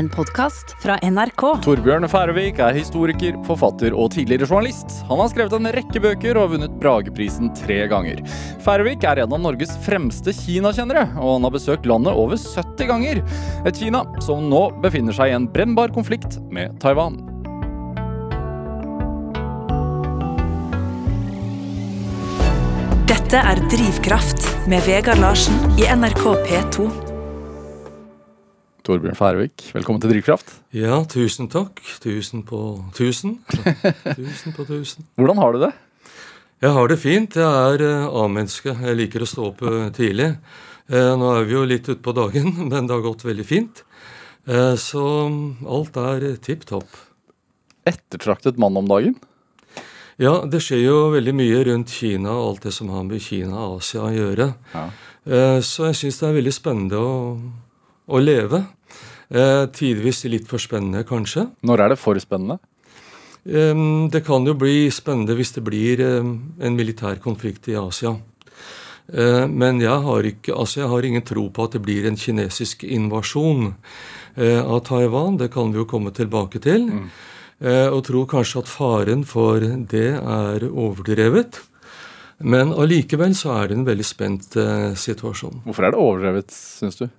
en podkast fra NRK. Torbjørn Færøvik er historiker, forfatter og tidligere journalist. Han har skrevet en rekke bøker og har vunnet Brageprisen tre ganger. Færøvik er en av Norges fremste Kina-kjennere, og han har besøkt landet over 70 ganger. Et Kina som nå befinner seg i en brennbar konflikt med Taiwan. Dette er Drivkraft med Vegard Larsen i NRK P2. Torbjørn Færvik, velkommen til Drivkraft. Ja, tusen takk. Tusen på tusen. Tusen på tusen. Hvordan har du det? Jeg har det fint. Jeg er uh, A-menneske. Jeg liker å stå opp uh, tidlig. Uh, nå er vi jo litt utpå dagen, men det har gått veldig fint. så alt er tipp topp. Ettertraktet mann om dagen? Ja, det skjer jo veldig mye rundt Kina og alt det som har med Kina og Asia å gjøre. Ja. så jeg syns det er veldig spennende å, å leve. Tidvis litt for spennende, kanskje. Når er det for spennende? Det kan jo bli spennende hvis det blir en militær konflikt i Asia. Eh, Men jeg har, ikke, altså jeg har ingen tro på at det blir en kinesisk invasjon eh, av Taiwan. Det kan vi jo komme tilbake til. Mm. Og tror kanskje at faren for det er overdrevet. Men allikevel så er det en veldig spent eh, situasjon. Hvorfor er det overdrevet, syns du?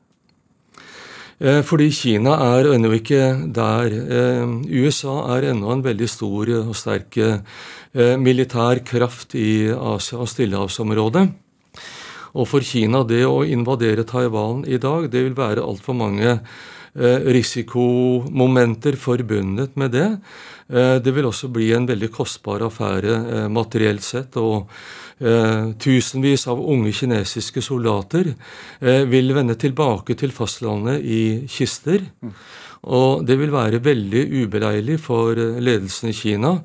Eh, Fordi Kina er ennå ikke der. Eh, USA er ennå en veldig stor og sterk eh, militær kraft i Asia- og Stillehavsområdet. Og for Kina, det å invadere Taiwan i dag, det vil være altfor mange risikomomenter forbundet med det. Eh, Det vil også bli en veldig kostbar affære eh, materielt sett. og eh, Tusenvis av unge kinesiske soldater eh, vil vende tilbake til fastlandet i kister. Og det vil være veldig ubeleilig for eh, ledelsen i Kina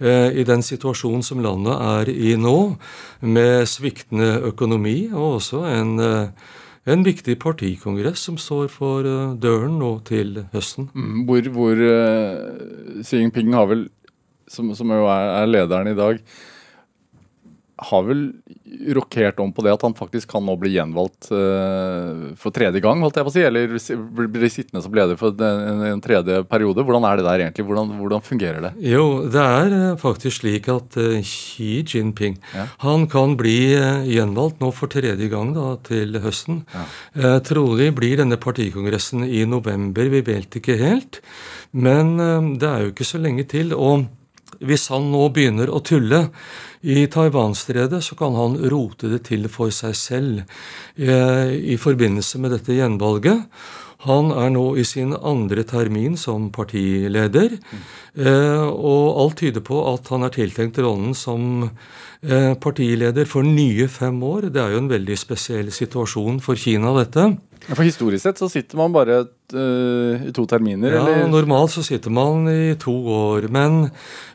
eh, i den situasjonen som landet er i nå, med sviktende økonomi og også en, eh, en viktig partikongress som står for eh, døren nå til høsten. Mm, Hvor, hvor uh, Xi Jinping har vel, som, som jo er, er lederen i dag, har vel rokert om på det at han faktisk kan nå bli gjenvalgt uh, for tredje gang, holdt jeg på å si, eller blir bli bli sittende som leder for en, en tredje periode. Hvordan er det der egentlig? Hvordan, hvordan fungerer det? Jo, det er eh, faktisk slik at uh, Xi Jinping Ja. han kan bli uh, gjenvalgt nå for tredje gang da, til høsten. Ja. Trolig blir denne partikongressen i november, vi vet ikke helt. Men det er jo ikke så lenge til. og hvis han nå begynner å tulle i Taiwan-stredet, så kan han rote det til for seg selv eh, i forbindelse med dette gjenvalget. Han er nå i sin andre termin som partileder, eh, og alt tyder på at han er tiltenkt rollen som eh, partileder for nye fem år. Det er jo en veldig spesiell situasjon for Kina, dette. For Historisk sett så sitter man bare uh, i to terminer, Ja, eller? Normalt så sitter man i to år, men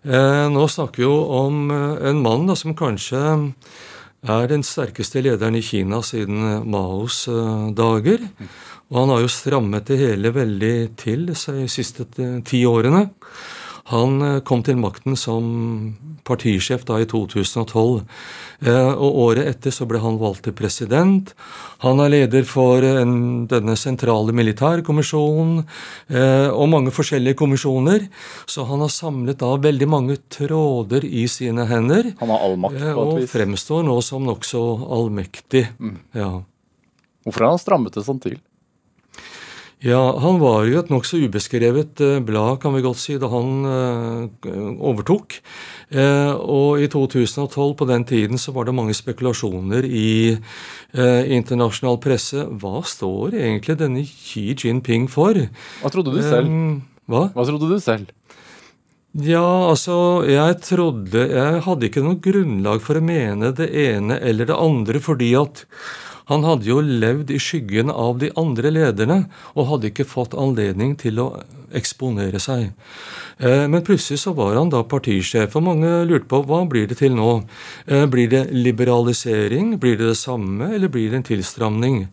uh, nå snakker vi jo om eh, en mann da, som kanskje er den sterkeste lederen i Kina siden Maos uh, dager. Og han har jo strammet det hele veldig til de siste ti årene. Han eh, kom til makten som partisjef da i 2012. Eh, og året etter så ble han valgt til president. Han er leder for en, denne sentrale militærkommisjonen eh, og mange forskjellige kommisjoner. Så han har samlet da veldig mange tråder i sine hender. Han har all makt eh, på et vis. Og fremstår nå som nokså allmektig. Ja. Hvorfor har han strammet det sånn til? Ja, han var jo et nokså ubeskrevet eh, blad, kan vi godt si, da han eh, overtok. Eh, og i 2012, på den tiden, så var det mange spekulasjoner i internasjonal presse. Hva står egentlig denne Xi Jinping for? Hva trodde du selv? Hva? Hva trodde du selv? Ja, altså, jeg trodde Jeg hadde ikke noe grunnlag for å mene det ene eller det andre, fordi at han hadde jo levd i skyggen av de andre lederne og hadde ikke fått anledning til å eksponere seg. Eh, Men plutselig så var han da partisjef, og mange lurte på hva blir det til nå? Eh, Blir det liberalisering? Blir det det samme, eller blir det en tilstramning?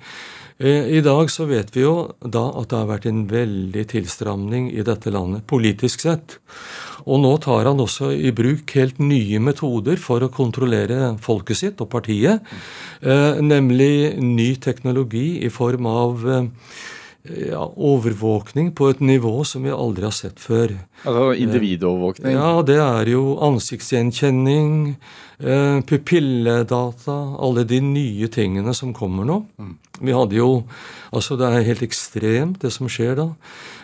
Eh, I dag så vet vi jo da at det har vært en veldig tilstramning i dette landet, politisk sett. Og nå tar han også i bruk helt nye metoder for å kontrollere folket sitt og partiet. Eh, nemlig ny teknologi i form av eh, ja, overvåkning på et nivå som vi aldri har sett før. Altså individovervåkning? Ja, det er jo ansiktsgjenkjenning, eh, pupilledata, alle de nye tingene som kommer nå. Mm. Vi hadde jo Altså, det er helt ekstremt, det som skjer da.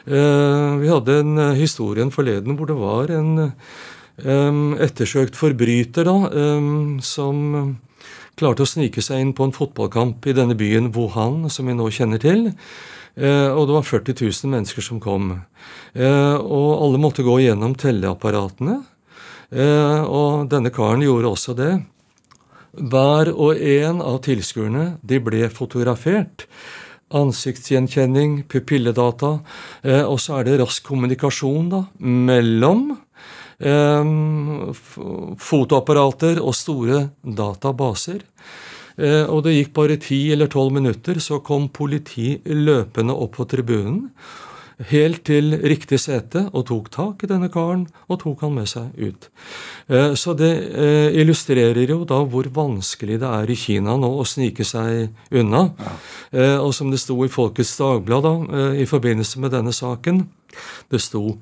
Eh, vi hadde en uh, historien forleden hvor det var en ettersøkt forbryter da, som klarte å snike seg inn på en fotballkamp i denne byen Wuhan, som vi nå kjenner til. Eh, og det var 40 000 mennesker som kom. Eh, og alle måtte gå gjennom telleapparatene. Eh, og denne karen gjorde også det. Hver og en av tilskuerne de ble fotografert. Ansiktsgjenkjenning, pupilledata. og så er det rask kommunikasjon da, mellom fotoapparater og store databaser. Eh, og det gikk bare ti eller tolv minutter, så kom politi løpende opp på tribunen. Helt til riktig sete og tok tak i denne karen og tok han med seg ut. Eh, så det eh, illustrerer jo da hvor vanskelig det er i Kina nå å snike seg unna. Og som det sto i Folkets Dagblad da, i forbindelse med denne saken, det sto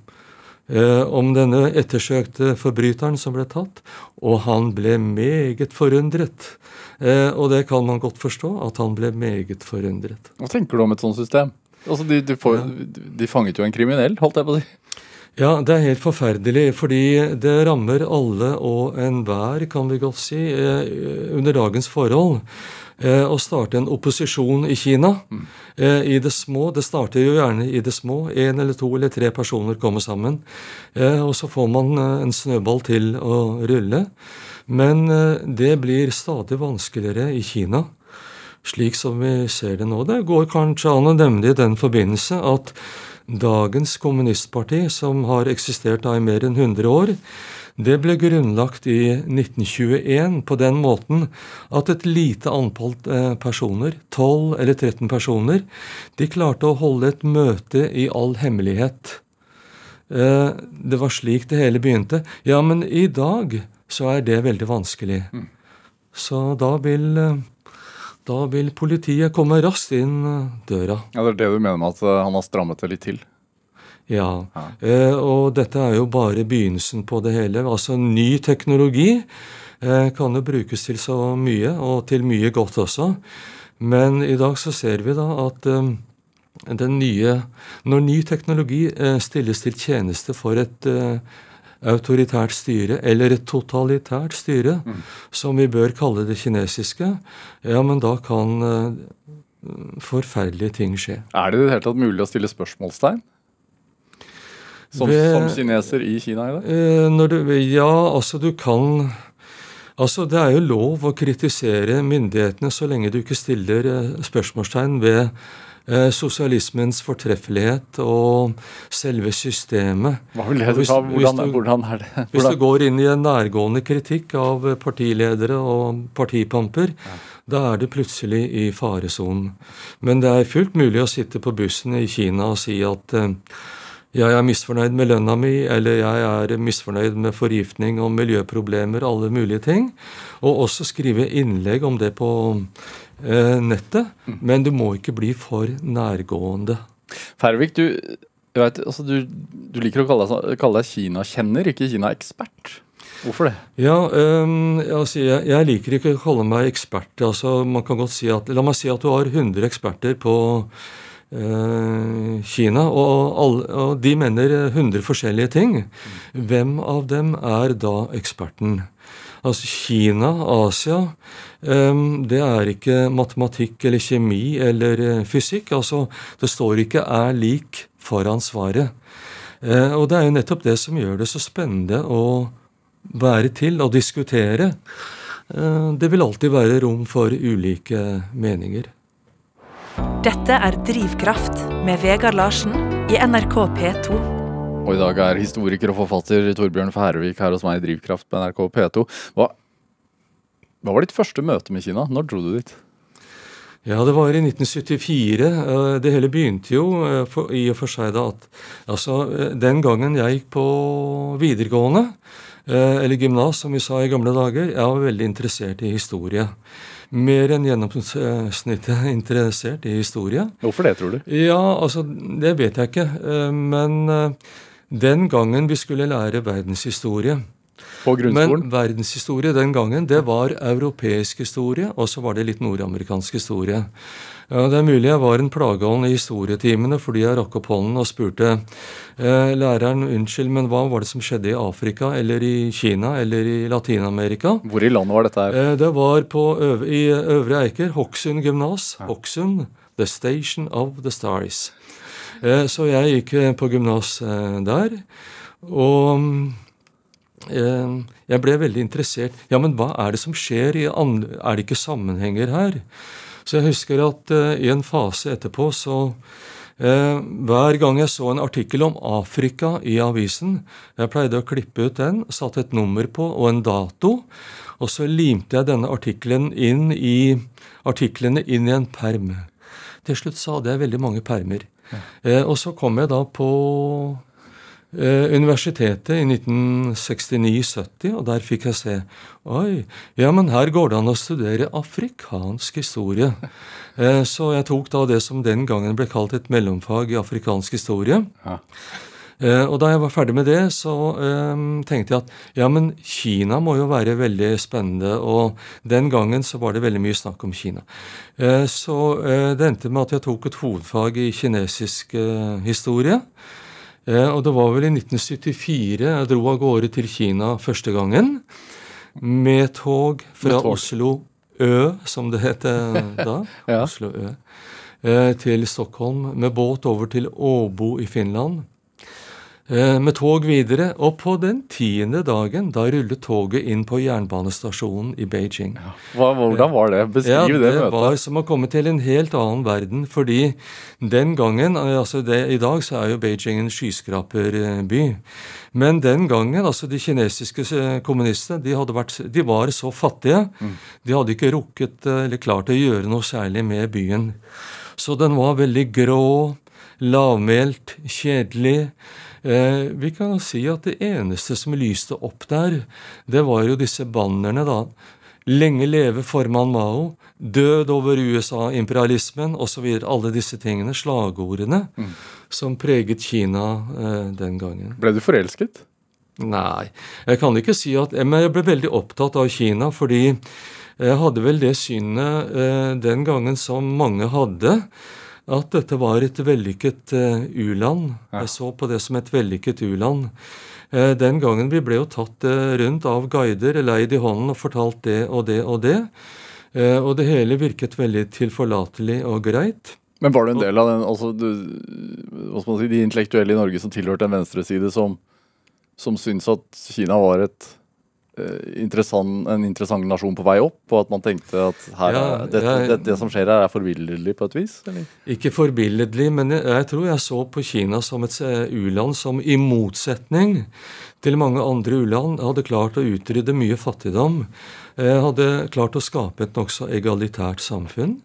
om denne ettersøkte forbryteren som ble tatt, og han ble meget forundret Eh, og det kan man godt forstå, at han ble meget forundret. Hva tenker du om et sånt system? Altså, de, de, får, ja. de fanget jo en kriminell, holdt jeg på å si. Ja, det er helt forferdelig, fordi det rammer alle og enhver, kan vi godt si, eh, under dagens forhold. Eh, å starte en opposisjon i Kina mm. i det små. Det starter jo gjerne i det små. Én eller to eller tre personer kommer sammen. Og så får man en snøball til å rulle. Men eh, det blir stadig vanskeligere i Kina, slik som vi ser det nå. Det går kanskje an å nevne i den forbindelse at dagens kommunistparti, som har eksistert da i mer enn 100 år, det ble grunnlagt i 1921 på den måten at et lite antall eh, personer, 12 eller 13 personer, de klarte å holde et møte i all hemmelighet. Eh, det var slik det hele begynte. Ja, men i dag så er det veldig vanskelig. Mm. Så da vil, da vil politiet komme raskt inn eh, døra. Ja, Det er det du mener med at han har strammet det litt til? Ja. Eh, og dette er jo bare begynnelsen på det hele. Altså ny teknologi eh, kan jo brukes til så mye, og til mye godt også. Men i dag så ser vi da at eh, den nye Når ny teknologi eh, stilles til tjeneste for et autoritært styre, eller et totalitært styre, mm. som vi bør kalle det kinesiske, ja, men da kan uh, forferdelige ting skje. Er det i det hele tatt mulig å stille spørsmålstegn? Som, Ved, som kineser i Kina i dag? Uh, du, ja, altså du kan Altså, Det er jo lov å kritisere myndighetene så lenge du ikke stiller uh, spørsmålstegn ved Eh, sosialismens fortreffelighet og selve systemet. Hva vil det hvis, ta? Hvordan, du, hvordan, er det? Hvordan? Hvis du går inn i en nærgående kritikk av partiledere og partipamper, ja. da er du plutselig i faresonen. Men det er fullt mulig å sitte på bussen i Kina og si at eh, jeg er misfornøyd med lønna mi, eller jeg er misfornøyd med forgiftning og miljøproblemer, alle mulige ting. Og også skrive innlegg om det på eh, nettet. Mm. Men du må ikke bli for nærgående. Færvik, du, vet, altså du, du, liker å kalle deg, kalle deg Kina-kjenner, ikke Kina-ekspert. Hvorfor det? Ja, um, altså jeg, jeg, liker ikke å kalle meg ekspert. Altså, man kan godt si at, La meg si at du har 100 eksperter på Kina, og, alle, og, de mener 100 forskjellige ting. Hvem av dem er da eksperten? Altså Kina, Asia, det er ikke matematikk eller kjemi eller eh, fysikk. Altså, det står ikke 'er lik' foran svaret. Eh, og det er jo nettopp det som gjør det så spennende å være til og diskutere. Eh, det vil alltid være rom for ulike meninger. Dette er Drivkraft med Vegard Larsen i NRK P2. Og i dag er historiker og forfatter Torbjørn Færøvik her hos meg i Drivkraft på NRK P2. Hva, hva var ditt første møte med Kina? Når dro du dit? Ja, det var i 1974. Eh, det hele begynte jo eh, i og for seg da at altså, eh, Den gangen jeg gikk på videregående, eller gymnas som vi sa i gamle dager, jeg var veldig interessert i historie. Mer enn gjennomsnittet interessert i historie. Hvorfor det, tror du? Ja, altså, det vet jeg ikke. Eh, men eh, den gangen vi skulle lære verdenshistorie På grunnskolen? Men verdenshistorie den gangen, det var europeisk historie, og så var det litt nordamerikansk historie. Ja, Det er mulig jeg var en plageånd i historietimene fordi jeg rakk opp hånden og spurte eh, læreren unnskyld, men hva var det som skjedde i Afrika eller i Kina eller i Latin-Amerika? Hvor i landet var dette her? Eh, det var på Øv i Øvre Eiker, Hokksund gymnas. Hokksund, the station of the stars. Eh, så jeg gikk eh, på gymnas eh, der. Og eh, jeg ble veldig interessert. Ja, men hva er det som skjer? Er det ikke sammenhenger her? Så jeg husker at uh, i en fase etterpå så uh, Hver gang jeg så en artikkel om Afrika i avisen Jeg pleide å klippe ut den, satte et nummer på og en dato. Og så limte jeg denne artikkelen inn i artiklene inn i en perm. Til slutt så hadde jeg veldig mange permer. Ja. Uh, og så kom jeg da på Eh, universitetet i 1969-70, og der fikk jeg se Oi, ja, men her går det an å studere afrikansk historie. Eh, så jeg tok da det som den gangen ble kalt et mellomfag i afrikansk historie. Ja. Eh, og da jeg var ferdig med det, så eh, tenkte jeg at ja, men Kina må jo være veldig spennende. Og den gangen så var det veldig mye snakk om Kina. Eh, så eh, det endte med at jeg tok et hovedfag i kinesisk historie. Eh, og det var vel i 1974 jeg dro av gårde til Kina første gangen. Med tog fra tog. Oslo Ø, som det het da. ja. Oslo Ø. Eh, til Stockholm. Med båt over til Åbo i Finland. Eh, med tog videre, og på den tiende dagen da rullet toget inn på jernbanestasjonen i Beijing. Ja. Hva, hvordan var det? Beskriv ja, det, møtet. Det var som å komme til en helt annen verden. Fordi den gangen eh, altså det, I dag så er jo Beijing en skyskraperby. Men den gangen, altså de kinesiske eh, kommunistene, de, vært, de var så fattige. Mm. De hadde ikke rukket eller klart å gjøre noe særlig med byen. Så den var veldig grå, lavmælt, kjedelig. Eh, vi kan si at det eneste som lyste opp der, det var jo disse bannerne, da. Lenge leve formann Mao, død over USA-imperialismen osv. Alle disse tingene, slagordene, mm. som preget Kina eh, den gangen. Ble du forelsket? Nei, jeg kan ikke si at Men jeg ble veldig opptatt av Kina fordi jeg hadde vel det synet eh, den gangen som mange hadde at dette var et vellykket uh, u-land. Jeg så på det som et vellykket u-land. Uh, den gangen vi ble jo tatt uh, rundt av guider, leid i hånden og fortalt det og det og det. og det hele virket veldig tilforlatelig og greit. Men var du en del av den, altså du, si, de intellektuelle i Norge som tilhørte en venstreside, som, som syntes at Kina var et Eh, interessant, en interessant nasjon på vei opp, og at man tenkte at her, ja, det, det, det, som skjer her, er forbilledlig på et vis? Eller? Ikke forbilledlig, men jeg, jeg, tror jeg så på Kina som et eh, u-land som i motsetning til mange andre u-land hadde klart å utrydde mye fattigdom. Hadde klart å skape et nokså egalitært samfunn.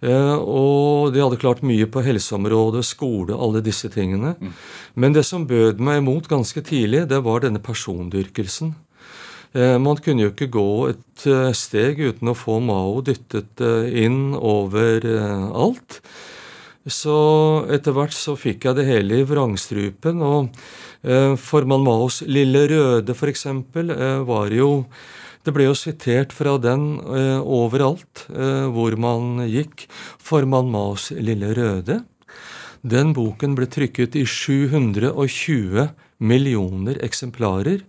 Eh, og de hadde klart mye på helseområdet, skole, alle disse tingene. Mm. Men det som bød meg imot ganske tidlig, det var denne persondyrkelsen. Eh, man kunne jo ikke gå et eh, steg uten å få Mao dyttet eh, inn over alt. Så etter hvert så fikk jeg det hele i vrangstrupen. Og formann Maos Lille Røde, f.eks., var jo det ble jo sitert fra den overalt hvor man gikk. Formann Maos Lille Røde. Den boken ble trykket i 720 millioner eksemplarer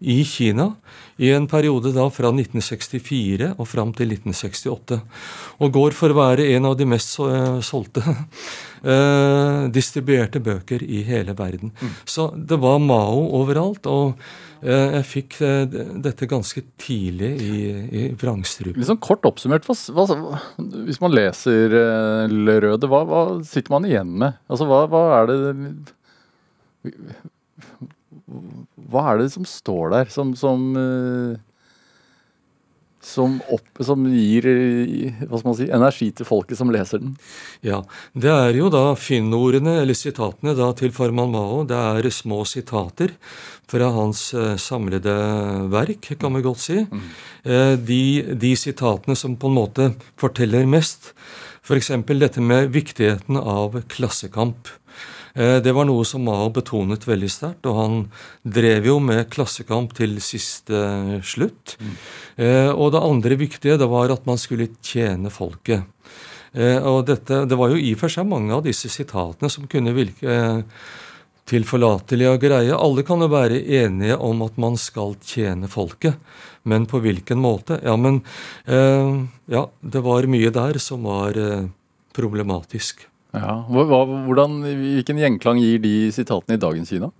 i Kina i en periode da fra 1964 og fram til 1968. Og går for å være en av de mest solgte eh, distribuerte bøker i hele verden. Mm. Så det var Mao overalt. og eh, jeg fikk eh, dette ganske tidlig i, i vrangstrupen. Liksom kort oppsummert, hva, hva, hvis man leser eh, Le Røde, hva, hva, sitter man igjen med? Altså, hva er det hva er det som står der som, som uh, som, opp, som gir man si, energi til folket som leser den? Ja, Det er jo da finnordene, eller sitatene da til Farman Mao. Det er små sitater fra hans eh, samlede verk, kan vi godt si. Mm. Eh, de, de, sitatene som på en måte forteller mest, f.eks. dette med viktigheten av klassekamp. Eh, det var noe som Mao betonet veldig sterkt, og han drev jo med klassekamp til siste slutt. Mm. Og det andre viktige det var at man skulle tjene folket. Og dette, Det var jo i og for seg mange av disse sitatene som kunne virke tilforlatelige og greie. Alle kan jo være enige om at man skal tjene folket, men på hvilken måte? Ja, men eh, Ja, det var mye der som var eh, problematisk. Ja, hvordan, Hvilken gjenklang gir de sitatene i dagens Kina?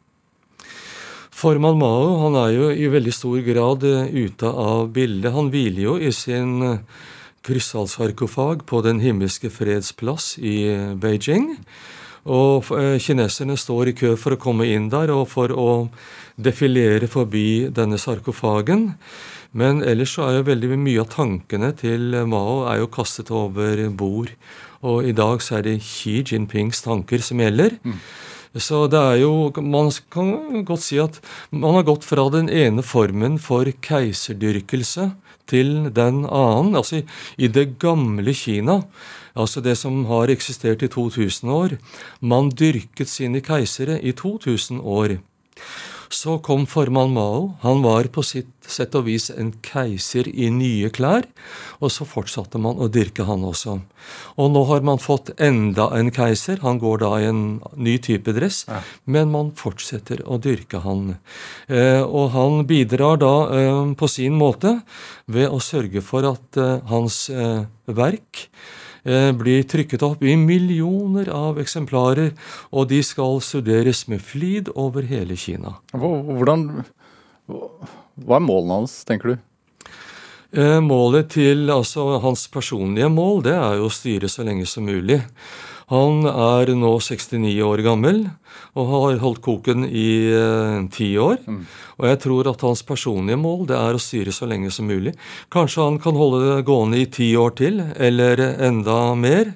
Formann Mao han er jo i veldig stor grad uh, ute av bildet. Han hviler jo i sin uh, krystallsarkofag på Den himmelske freds plass i uh, Beijing. Og kineserne står i kø for å komme inn der og for å defilere forbi denne sarkofagen. Men ellers så er jo veldig mye av tankene til Mao er jo kastet over bord. Og i dag så er det Xi Jinpings tanker som gjelder. Mm. Så det er jo Man kan godt si at man har gått fra den ene formen for keiserdyrkelse til den annen. Altså i det gamle Kina, altså det som har eksistert i 2000 år. Man dyrket sine keisere i 2000 år. Så kom formann Mao. Han var på sitt sett og vis en keiser i nye klær. Og så fortsatte man å dyrke han også. Og nå har man fått enda en keiser. Han går da i en ny type dress, ja. men man fortsetter å dyrke han. Eh, og han bidrar da eh, på sin måte ved å sørge for at eh, hans eh, verk blir trykket opp i millioner av eksemplarer, og de skal studeres med flid over hele Kina. Hvordan, hva er målene hans, tenker du? Eh, målet til altså hans personlige mål det er jo å styre så lenge som mulig. Han er nå 69 år gammel og har holdt koken i eh, ti år. Mm. Og jeg tror at hans personlige mål det er å styre så lenge som mulig. Kanskje han kan holde det gående i ti år til, eller enda mer.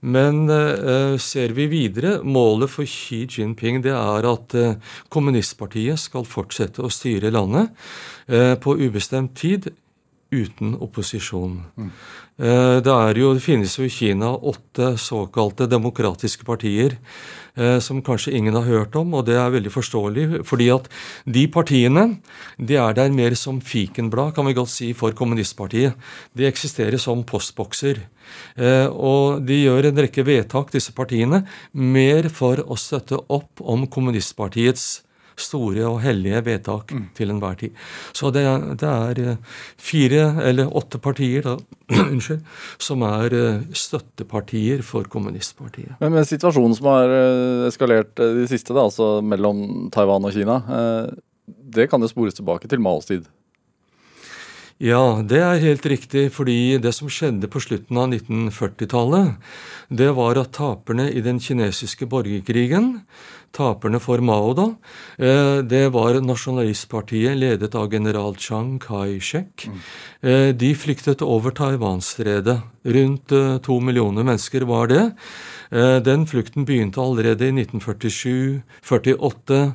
Men eh, ser vi videre, målet for Xi Jinping det er at eh, kommunistpartiet skal fortsette å styre landet eh, på ubestemt tid uten opposisjon. Mm. Det, jo, det, finnes jo i Kina åtte såkalte demokratiske partier eh, som kanskje ingen har hørt om, og det er veldig forståelig. fordi at de partiene de er der mer som fikenblad, kan vi godt si, for kommunistpartiet. De eksisterer som postbokser. Eh, og de gjør en rekke vedtak, disse partiene, mer for å støtte opp om kommunistpartiets store og hellige vedtak mm. til enhver tid. Så det, det, er eh, fire eller åtte partier da, unnskyld, som er eh, støttepartier for kommunistpartiet. Men, men situasjonen som har eh, eskalert de siste, da, altså mellom Taiwan og Kina, det kan jo spores tilbake til Maos tid? Ja, det er helt riktig, fordi det som skjedde på slutten av 1940-tallet, det var at taperne i den kinesiske borgerkrigen, taperne for Mao da, eh, det var nasjonalistpartiet ledet av general Chiang Kai-shek. Eh, de flyktet over Taiwanstredet. Rundt eh, to millioner mennesker var det. Den flukten begynte allerede i 1947-48,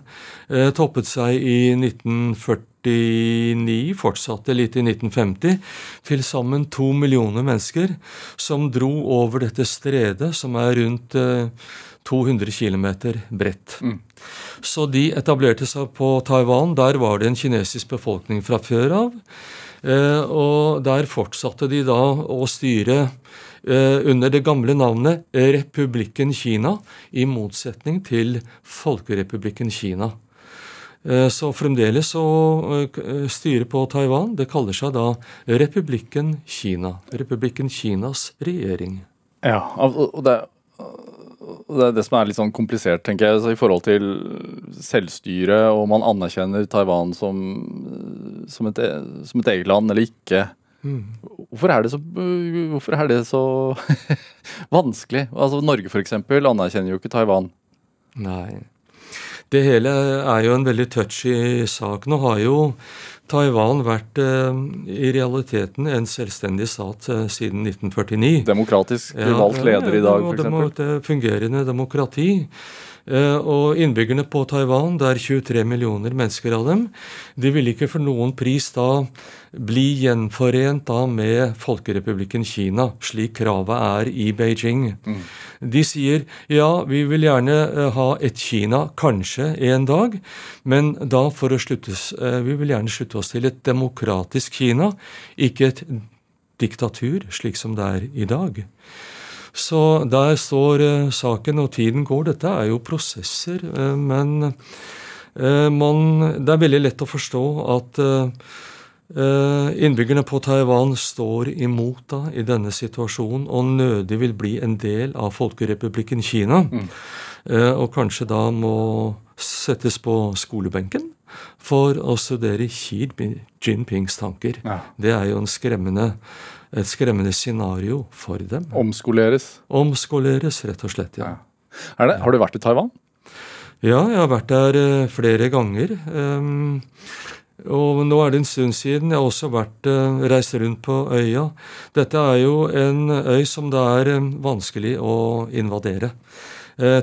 toppet seg i 1940 1949, fortsatte litt i 1950. Til sammen to millioner mennesker som dro over dette stredet, som er rundt 200 eh, km bredt. Mm. Så de etablerte seg på Taiwan. Der var det en kinesisk befolkning fra før av. Eh, og der fortsatte de da å styre eh, under det gamle navnet Republikken Kina, i motsetning til Folkerepublikken Kina. Eh, så fremdeles så styret på Taiwan det kaller seg da Republikken Kina. Republikken Kinas regjering. Ja, og det, det er det som er litt sånn komplisert, tenker jeg, i forhold til selvstyre, og man anerkjenner Taiwan som, som, et, som et, eget land eller ikke. Mm. Hvorfor er det så, hvorfor er det så vanskelig? Altså Norge f.eks. anerkjenner jo ikke Taiwan. Nei. Det hele er jo en veldig touchy sak. Nå har jo Taiwan vært eh, i realiteten en selvstendig stat eh, siden 1949. Demokratisk valgt leder i dag, f.eks.? Ja, fungerende demokrati. Eh, og innbyggerne på Taiwan, det er 23 millioner mennesker av dem, de vil ikke for noen pris da bli gjenforent da med Folkerepublikken Kina, slik kravet er i Beijing. Mm. De sier ja, vi vil gjerne eh, ha et Kina, kanskje en dag, men da for å sluttes eh, Vi vil gjerne slutte oss til et demokratisk Kina, ikke et diktatur, slik som det er i dag. Så der står uh, saken, og tiden går. Dette er jo prosesser, uh, men uh, man, det er veldig lett å forstå at innbyggerne på Taiwan står imot da, i denne situasjonen og nødig vil bli en del av Folkerepublikken Kina. Mm. og kanskje da må settes på skolebenken for å studere Xi Jinpings tanker. Ja. Det er jo en skremmende et skremmende scenario for dem. Omskoleres? Omskoleres, rett og slett, ja. ja. Det, har du vært i Taiwan? Ja, jeg har vært der uh, flere ganger. Um, og nå er det en stund siden. Jeg har også vært uh, reist rundt på øya. Dette er jo en øy som det er um, vanskelig å invadere.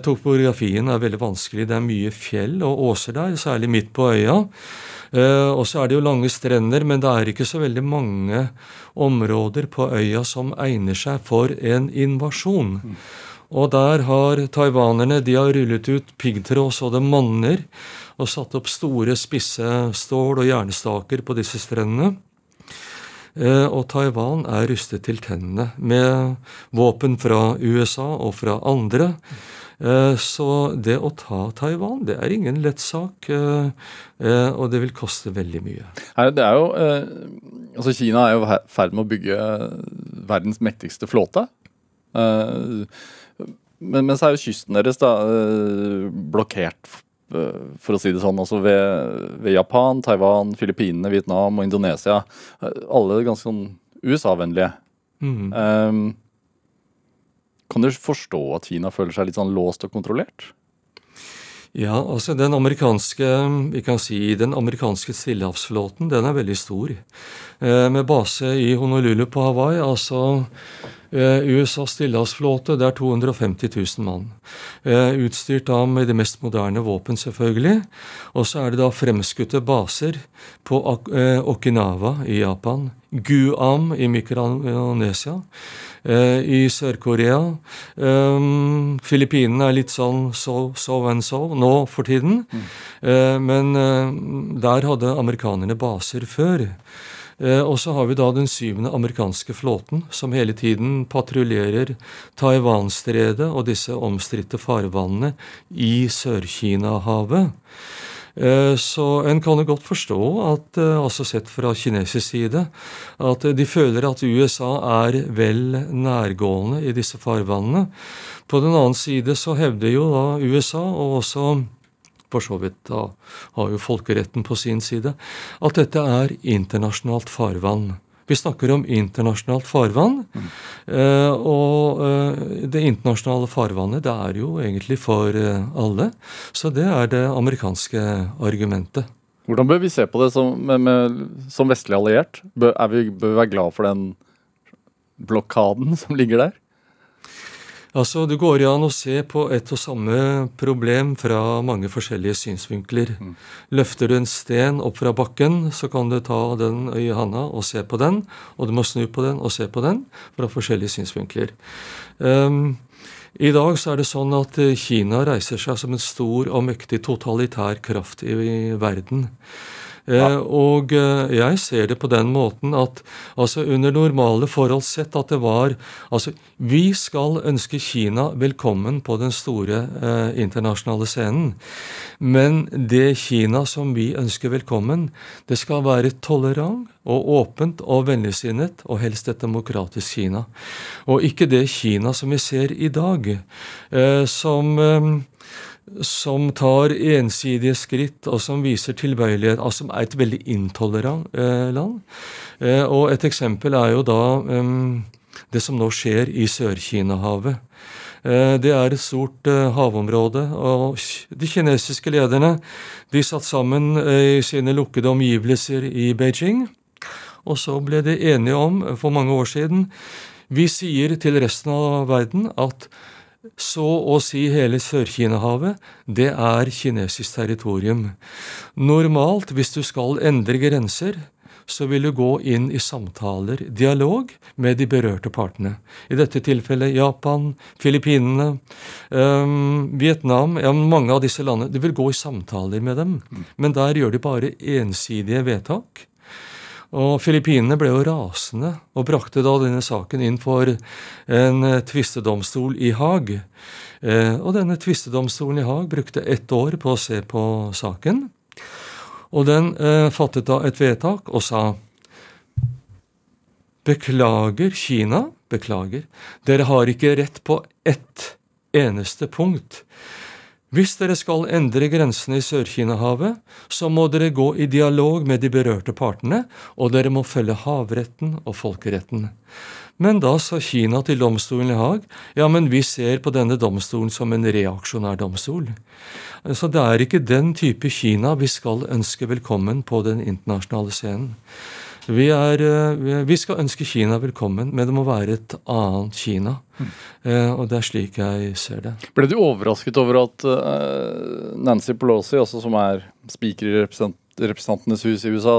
Topografien er veldig vanskelig. Det er mye fjell og åser der, særlig midt på øya. Uh, og så er det jo lange strender, men det er ikke så veldig mange områder på øya som egner seg for en invasjon. Og der har taiwanerne de har rullet ut piggtråd så det monner, og satt opp store, spisse stål- og jernstaker på disse strendene. Uh, og Taiwan er rustet til tennene med våpen fra USA og fra andre. Eh, så det å ta Taiwan, det er ingen lett sak. Eh, eh, og det vil koste veldig mye. Det er jo, altså Kina er jo i ferd med å bygge verdens mektigste flåte. Men, men så er jo kysten deres da blokkert, for å si det sånn, altså ved, ved Japan, Taiwan, Filippinene, Vietnam og Indonesia. Alle ganske sånn USA-vennlige. Mm. Um, kan du forstå at Kina føler seg litt sånn låst og kontrollert? Ja, altså den amerikanske vi kan si, den amerikanske stillehavsflåten den er veldig stor. Eh, med base i Honolulu på Hawaii. altså eh, USAs stillehavsflåte det er 250 000 mann. Eh, utstyrt da med de mest moderne våpen, selvfølgelig. Og så er det da fremskutte baser på eh, Okinawa i Japan. Guam i Mikronesia. Eh, i Sør-Korea. Um, Filippinene er litt sånn so, so and so nå for tiden. Mm. Uh, men uh, der hadde amerikanerne baser før. Uh, og så har vi da den syvende amerikanske flåten, som hele tiden patruljerer Taiwan-stredet og disse omstridte farvannene i Sør-Kina-havet. Eh, så en kan jo godt forstå, at, altså sett fra kinesisk side, at de føler at USA er vel nærgående i disse farvannene. På den annen side så hevder jo da USA, og også for så vidt da har jo folkeretten på sin side, at dette er internasjonalt farvann. Vi snakker om internasjonalt farvann. Mm. Uh, og uh, det internasjonale farvannet det er jo egentlig for uh, alle. Så det er det amerikanske argumentet. Hvordan bør vi se på det som, med, med, som vestlig alliert? Bør, vi, bør vi være glad for den blokaden som ligger der? Altså, Det går an å se på et og samme problem fra mange forskjellige synsvinkler. Mm. Løfter du en sten opp fra bakken, så kan du ta den i handa og se på den. Og du må snu på den og se på den fra forskjellige synsvinkler. Um, I dag så er det sånn at Kina reiser seg som en stor og mektig totalitær kraft i, i verden. Ja. Eh, og eh, jeg ser det på den måten at altså under normale forhold sett at det var Altså, vi skal ønske Kina velkommen på den store eh, internasjonale scenen. Men det Kina som vi ønsker velkommen, det skal være tolerant og åpent og vennligsinnet, og helst et demokratisk Kina. Og ikke det Kina som vi ser i dag, eh, som eh, som tar ensidige skritt, og som viser tilbøyelighet, altså som er et veldig intolerant eh, land. Eh, og et eksempel er jo da det som nå skjer i Sør-Kina-havet. Eh, det er et stort havområde, og de kinesiske lederne de satt sammen i sine lukkede omgivelser i Beijing. Og så ble de enige om, for mange år siden Vi sier til resten av verden at så å si hele Sør-Kina-havet, det er kinesisk territorium. Normalt, hvis du skal endre grenser, så vil du gå inn i samtaler, dialog, med de berørte partene. I dette tilfellet Japan, Filippinene, um, Vietnam ja, Mange av disse landene. Du vil gå i samtaler med dem. Men der gjør de bare ensidige vedtak. Og Filippinene ble jo rasende og brakte da denne saken inn for en eh, tvistedomstol i Haag. Eh, og denne tvistedomstolen i Haag brukte ett år på å se på saken. Og den eh, fattet da et vedtak og sa Beklager, Kina. Beklager. Dere har ikke rett på ett eneste punkt. Hvis dere skal endre grensene i Sør-Kina-havet, så må dere gå i dialog med de berørte partene, og dere må følge havretten og folkeretten. Men da sa Kina til domstolen i Haag ja, men vi ser på denne domstolen som en reaksjonær domstol. Så det er ikke den type Kina vi skal ønske velkommen på den internasjonale scenen. Vi, er, eh, vi skal ønske Kina velkommen, men det må være et annet Kina. Mm. Og det er slik jeg ser det. Ble du overrasket over at Nancy Pelosi, også som er spiker i Representantenes hus i USA,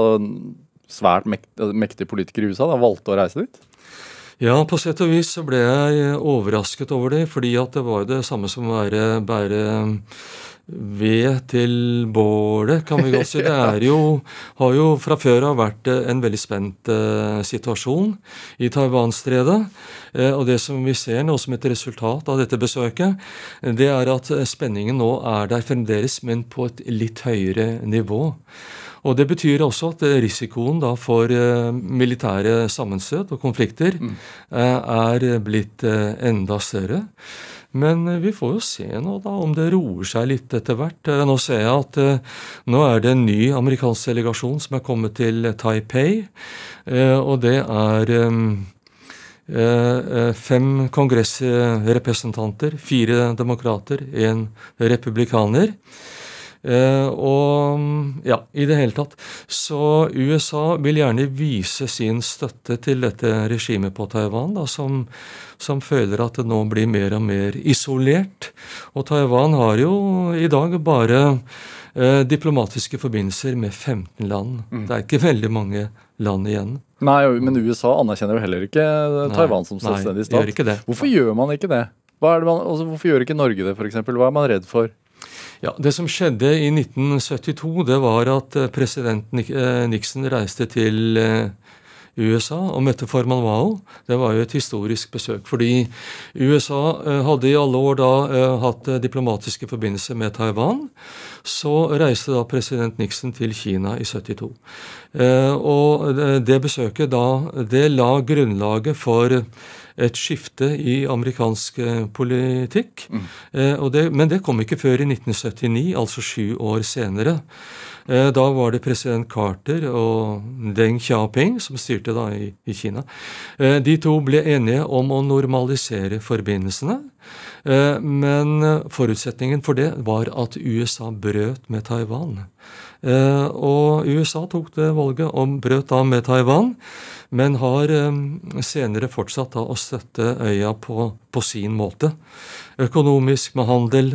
svært mektig, mektig politiker i USA, da valgte å reise dit? Ja, på sett og vis så ble jeg overrasket over det, fordi at det var det samme som å være bære ved til bålet, kan vi godt si. Det er jo, har jo fra før av vært en veldig spent eh, situasjon i Taiwan-stredet. Uh, og det som vi ser nå som et resultat av dette besøket, det er at spenningen nå er der fremdeles, men på et litt høyere nivå. Og Det betyr også at risikoen da for militære sammenstøt og konflikter mm. er blitt enda større. Men vi får jo se nå da om det roer seg litt etter hvert. Nå ser jeg at nå er det en ny amerikansk delegasjon som er kommet til Taipei. Og det er fem kongressrepresentanter, fire demokrater, én republikaner. Uh, og ja, i det hele tatt. Så USA vil gjerne vise sin støtte til dette regimet på Taiwan, da, som, som, føler at det nå blir mer og mer isolert. Og Taiwan har jo i dag bare eh, diplomatiske forbindelser med 15 land. Mm. Det er ikke veldig mange land igjen. Nei, men USA anerkjenner jo heller ikke Taiwan som selvstendig stat. Gjør ikke det. Hvorfor gjør man ikke det? Man, altså, hvorfor gjør ikke Norge det, f.eks.? Hva er man redd for? Ja, Det som skjedde i 1972, det var at eh, president eh, Nixon reiste til eh, USA og møtte Forman Mao. Det var jo et historisk besøk. Fordi USA hadde i alle år da hatt diplomatiske forbindelser med Taiwan. Så reiste da president Nixon til Kina i 72. Og det besøket da, det la grunnlaget for et skifte i amerikansk eh, politikk. Mm. Eh, det, men det kom ikke før i 1979, altså sju år senere. Eh, da var det president Carter og Deng Xiaoping som styrte da i, i Kina. De to ble enige om å normalisere forbindelsene. Men forutsetningen for det var at USA brøt med Taiwan. Og USA tok det valget om brøt da med Taiwan men har senere fortsatt da å støtte øya på, på sin måte. Økonomisk, med handel,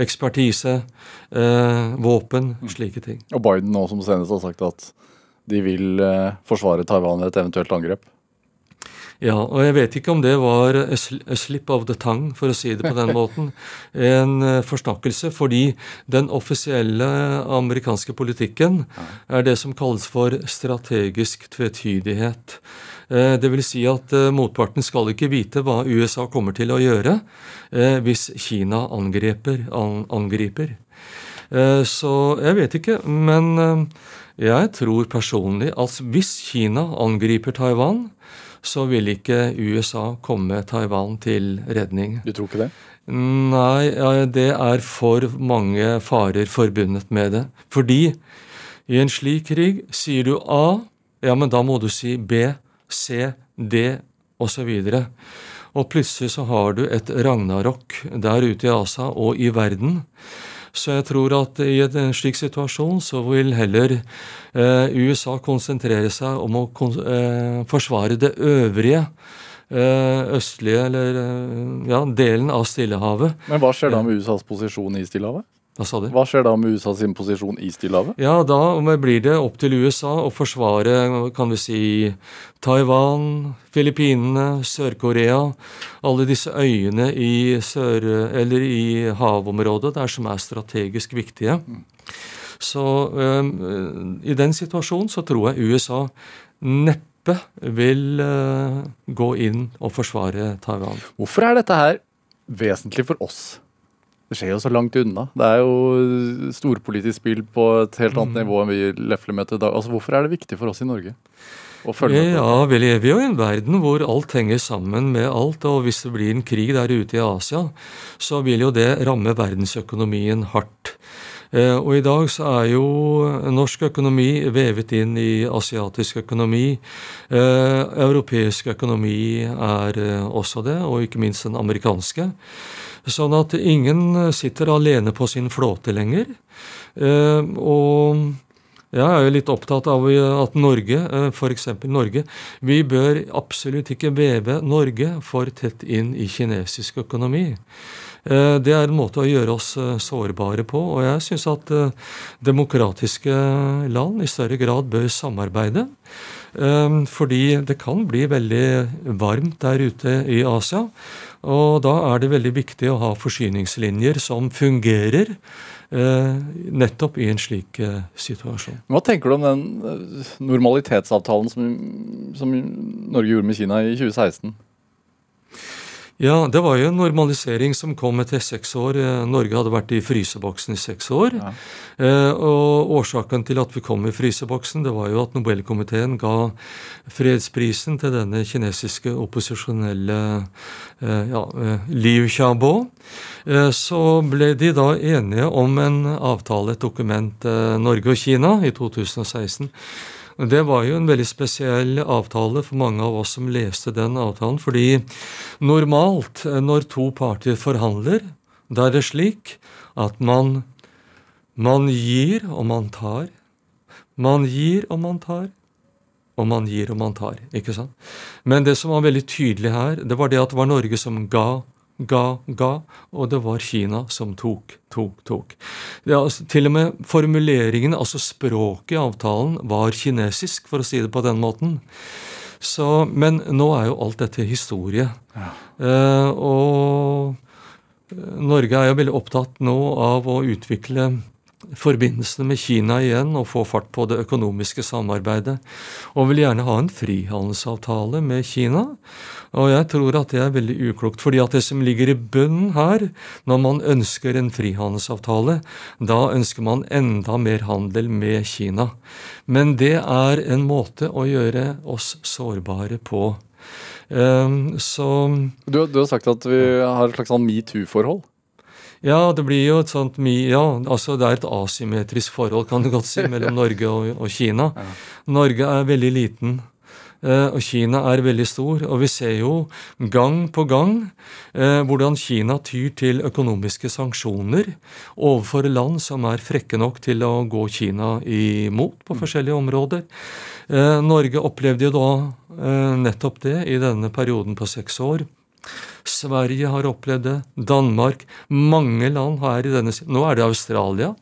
ekspertise, eh, våpen, mm. slike ting. Og Biden nå som senest har sagt at de vil eh, forsvare Taiwan ved et eventuelt angrep? Ja, og jeg vet ikke om det var a slip of the tongue, for å si det på den måten. En eh, forsnakkelse, fordi den offisielle amerikanske politikken er det som kalles for strategisk tvetydighet. Eh, det vil si at eh, motparten skal ikke vite hva USA kommer til å gjøre hvis Kina angriper. angriper. Så jeg vet ikke, men jeg tror personlig at hvis Kina angriper Taiwan, så vil ikke USA komme Taiwan til redning. Du tror ikke det? Nei, det er for mange farer forbundet med det. Fordi i en slik krig sier du A, ja, men da må du si B, C, D osv. og plutselig så har du et ragnarok der ute i ASA og i verden. Så jeg tror at i en slik situasjon så vil heller eh, USA konsentrere seg om å eh, forsvare det øvrige eh, østlige, eller eh, ja, delen av Stillehavet. Men hva skjer da med USAs posisjon i Stillehavet? Hva sa du? Hva skjer da med USA sin posisjon i Stillehavet? Ja, da blir det opp til USA å forsvare kan vi si, Taiwan, Filippinene, Sør-Korea. Alle disse øyene i, sør, eller i havområdet der som er strategisk viktige. Så um, i den situasjonen så tror jeg USA neppe vil uh, gå inn og forsvare Taiwan. Hvorfor er dette her vesentlig for oss? Det skjer jo så langt unna. Det er jo storpolitisk spill på et helt annet mm. nivå enn vi lefler med til dag. Altså, Hvorfor er det viktig for oss i Norge? å følge med på? Ja, Vi lever jo i en verden hvor alt henger sammen med alt. Og hvis det blir en krig der ute i Asia, så vil jo det ramme verdensøkonomien hardt. Eh, og i dag så er jo norsk økonomi vevet inn i asiatisk økonomi. Eh, europeisk økonomi er eh, også det, og ikke minst den amerikanske. Sånn at ingen sitter alene på sin flåte lenger. Eh, og jeg er jo litt opptatt av at Norge, eh, f.eks. Norge, vi bør absolutt ikke veve Norge for tett inn i kinesisk økonomi. Eh, det er en måte å gjøre oss sårbare på, og jeg syns at demokratiske land i større grad bør samarbeide. Fordi det kan bli veldig varmt der ute i Asia. Og da er det veldig viktig å ha forsyningslinjer som fungerer eh, nettopp i en slik eh, situasjon. Hva tenker du om den eh, normalitetsavtalen som, som Norge gjorde med Kina i 2016? Ja, det var jo en normalisering som kom etter seks år. Eh, Norge hadde vært i fryseboksen i seks år. Ja. Eh, og årsaken til at vi kom i fryseboksen, det var jo at Nobelkomiteen ga fredsprisen til denne kinesiske opposisjonelle eh, ja, Liu Xiaobo. Så ble de da enige om en avtale, et dokument, Norge og Kina, i 2016 det var jo en veldig spesiell avtale for mange av oss som leste den avtalen. Fordi normalt eh, når to parter forhandler, da er det slik at man, man gir og man tar. Man gir og man tar. Og man gir og man tar. ikke sant? Men det som var veldig tydelig her, det var det at det var Norge som ga ga, ga, og det var Kina som tok, tok, tok. Ja, altså, til og med formuleringen, altså språket i avtalen, var kinesisk, for å si det på den måten. Så, men nå er jo alt dette historie. Ja. Eh, og Norge er jo veldig opptatt nå av å utvikle forbindelsene med Kina igjen og få fart på det økonomiske samarbeidet. Og vil gjerne ha en frihandelsavtale med Kina. Og jeg tror at det er veldig uklokt. fordi at det som ligger i bunnen her, når man ønsker en frihandelsavtale, da ønsker man enda mer handel med Kina. Men det er en måte å gjøre oss sårbare på. Um, så du, du, har sagt at vi har et slags sånn metoo-forhold? Ja, det blir jo et sånt ja, altså det er et asymmetrisk forhold, kan du godt si, mellom Norge og, og Kina. Ja. Norge er veldig liten. Eh, og Kina er veldig stor. Og vi ser jo gang på gang eh, hvordan Kina tyr til økonomiske sanksjoner overfor land som er frekke nok til å gå Kina imot på forskjellige områder. Eh, Norge opplevde jo da nettopp det i denne perioden på seks år. Sverige har opplevd det. Danmark. Mange land er i denne Nå er det Australia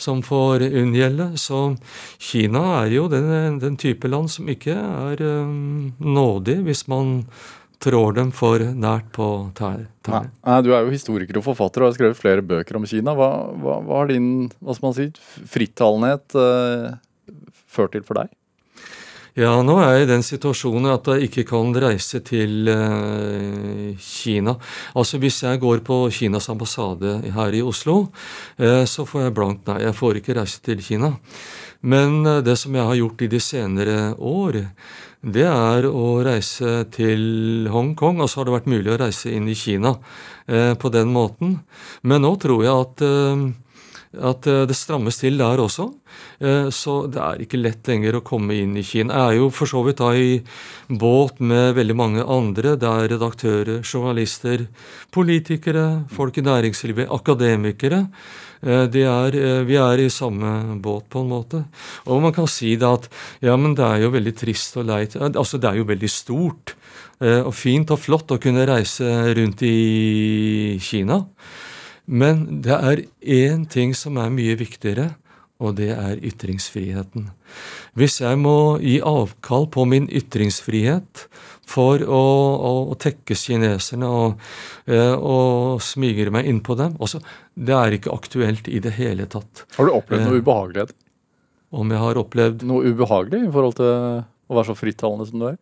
som får unngjelde. Så Kina er jo den, den type land som ikke er um, nådig hvis man trår dem for nært på tær. tær. Du er jo historiker og forfatter og har skrevet flere bøker om Kina. Hva, hva, hva har din hva skal man si, frittalenhet uh, ført til for deg? Ja, nå er jeg i den situasjonen at jeg ikke kan reise til eh, Kina. Altså Hvis jeg går på Kinas ambassade her i Oslo, eh, så får jeg blankt nei. Jeg får ikke reise til Kina. Men eh, det som jeg har gjort i de senere år, det er å reise til Hongkong. Og så har det vært mulig å reise inn i Kina på den måten. Men nå tror jeg at at eh, det strammes til der også. Eh, så det er ikke lett lenger å komme inn i Kina. Jeg er jo for så vidt da i båt med veldig mange andre. Det er redaktører, journalister, politikere, folk i næringslivet, akademikere. Eh, er, vi er i samme båt, på en måte. Og man kan si det at ja, men det er jo veldig trist og leit. Altså, det er jo veldig stort og fint og flott å kunne reise rundt i Kina. Men det er én ting som er mye viktigere, og det er ytringsfriheten. Hvis jeg må gi avkall på min ytringsfrihet for å, å, å tekkes kineserne og, eh, og, smigre meg innpå dem også, Det er ikke aktuelt i det hele tatt. Har du opplevd noe eh, ubehagelighet? Om jeg har opplevd Noe ubehagelig i forhold til å være så frittalende som du er?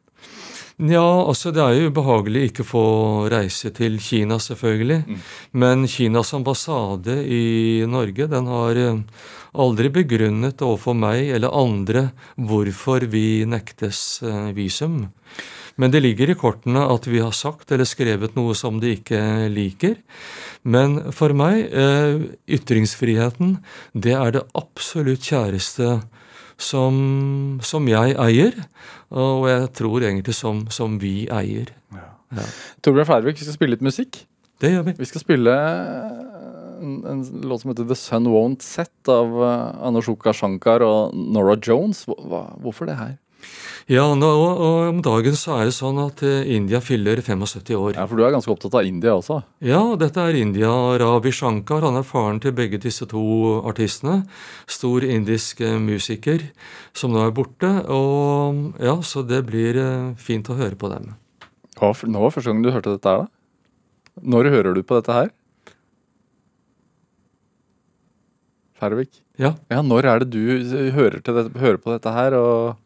Ja, altså det er jo ubehagelig ikke få reise til Kina, selvfølgelig. Mm. Men Kinas ambassade i Norge den har eh, aldri begrunnet overfor meg eller andre hvorfor vi nektes eh, visum. Men det ligger i kortene at vi har sagt eller skrevet noe som de ikke liker. Men for meg, eh, ytringsfriheten, det er det absolutt kjæreste som, som, jeg eier, og jeg tror egentlig som, som vi eier. Ja. Ja. Torbjørn Færvik, vi skal spille litt musikk. Det gjør vi. Vi skal spille en, en låt som heter The Sun Won't Set av uh, Shankar og Nora Jones. Hva, hvorfor det her? Ja, nå, og om dagen så er det sånn at eh, India fyller 75 år. Ja, For du er ganske opptatt av India også? Ja, dette er India. Ravi Shankar han er faren til begge disse to artistene. Stor indisk eh, musiker som nå er borte. Og ja, Så det blir eh, fint å høre på dem. Ja, Nå var første gang du hørte dette her, da? Når hører du på dette her? Færvik? Ja. ja. Når er det du hører, dette, hører på dette her? og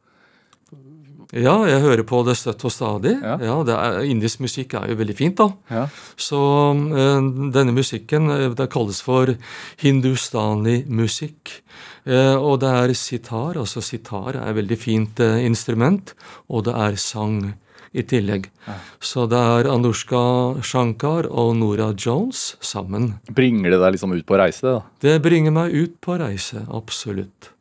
ja, jeg hører på det støtt og stadig. Ja. ja er, indisk musikk er jo veldig fint, da. Ja. Så øh, denne musikken eh, det kalles for hindustani-musikk. Eh, og det er sitar. Altså sitar er et veldig fint eh, instrument. Og det er sang i tillegg. Ja. Så det er Anushka Shankar og Nora Jones sammen. Bringer det deg liksom ut på reise? da? Det bringer meg ut på reise, absolutt.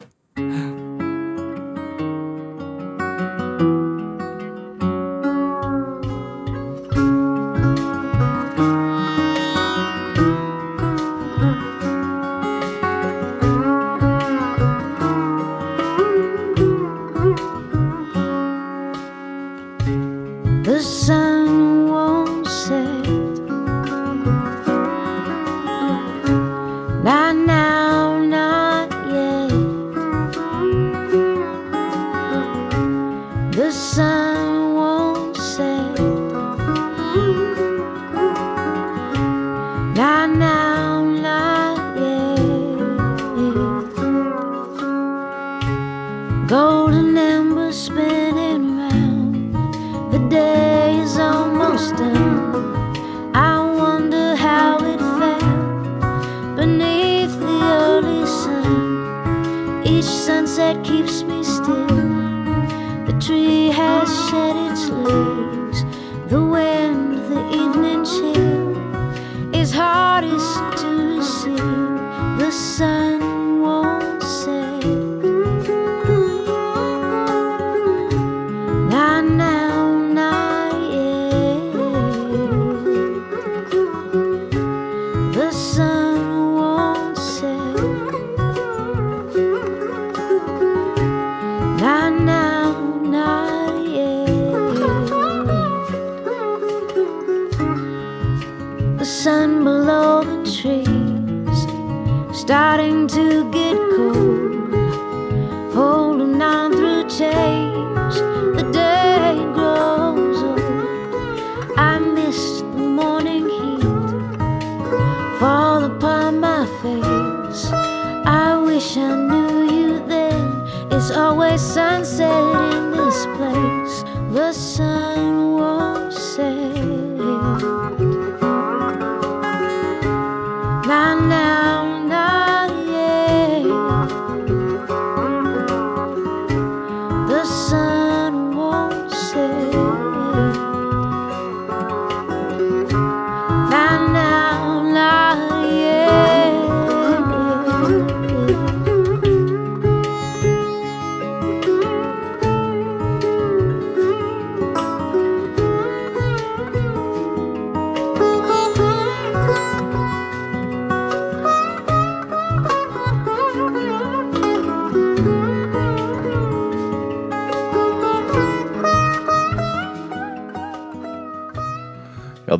the sun.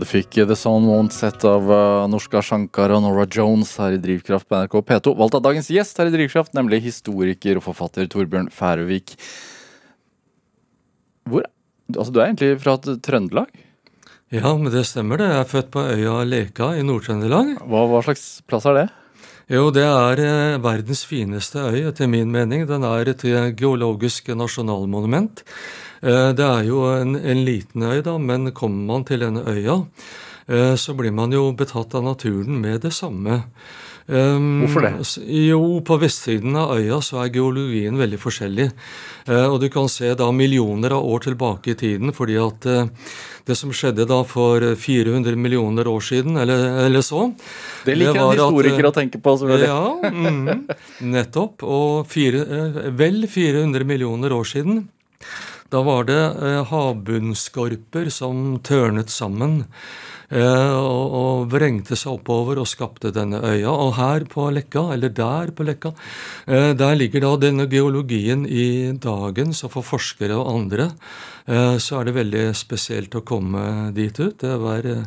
Fikk The Sound Won't Set av uh, Norska Shankar og Nora Jones her i Drivkraft på NRK P2. Valgt av dagens gjest her i Drivkraft, nemlig historiker og forfatter Torbjørn Færøvik. Hvor Altså, du er egentlig fra Trøndelag? Ja, men det stemmer det. Jeg er født på øya Leka i Nord-Trøndelag. Hva, hva, slags plass er det? Jo, det er eh, verdens fineste øy, etter min mening. Den er et eh, geologisk nasjonalmonument. Eh, det er jo en, en, liten øy, da, men kommer man til denne øya, eh, så blir man jo betatt av naturen med det samme. Um, Hvorfor det? Jo, På vestsiden av øya så er geologien veldig forskjellig. Uh, og du kan se da millioner av år tilbake i tiden, fordi at uh, det som skjedde da for 400 millioner år siden, eller, eller så Det liker en historiker at, å tenke på. selvfølgelig. Ja, mm, nettopp. Og fire, vel 400 millioner år siden da var det eh, havbunnskorper som tørnet sammen eh, og, og, vrengte seg oppover og skapte denne øya. Og her på Lekka, eller der på Lekka, eh, der ligger da denne geologien i dagen. Så for forskere og andre eh, så er det veldig spesielt å komme dit ut. Det var eh,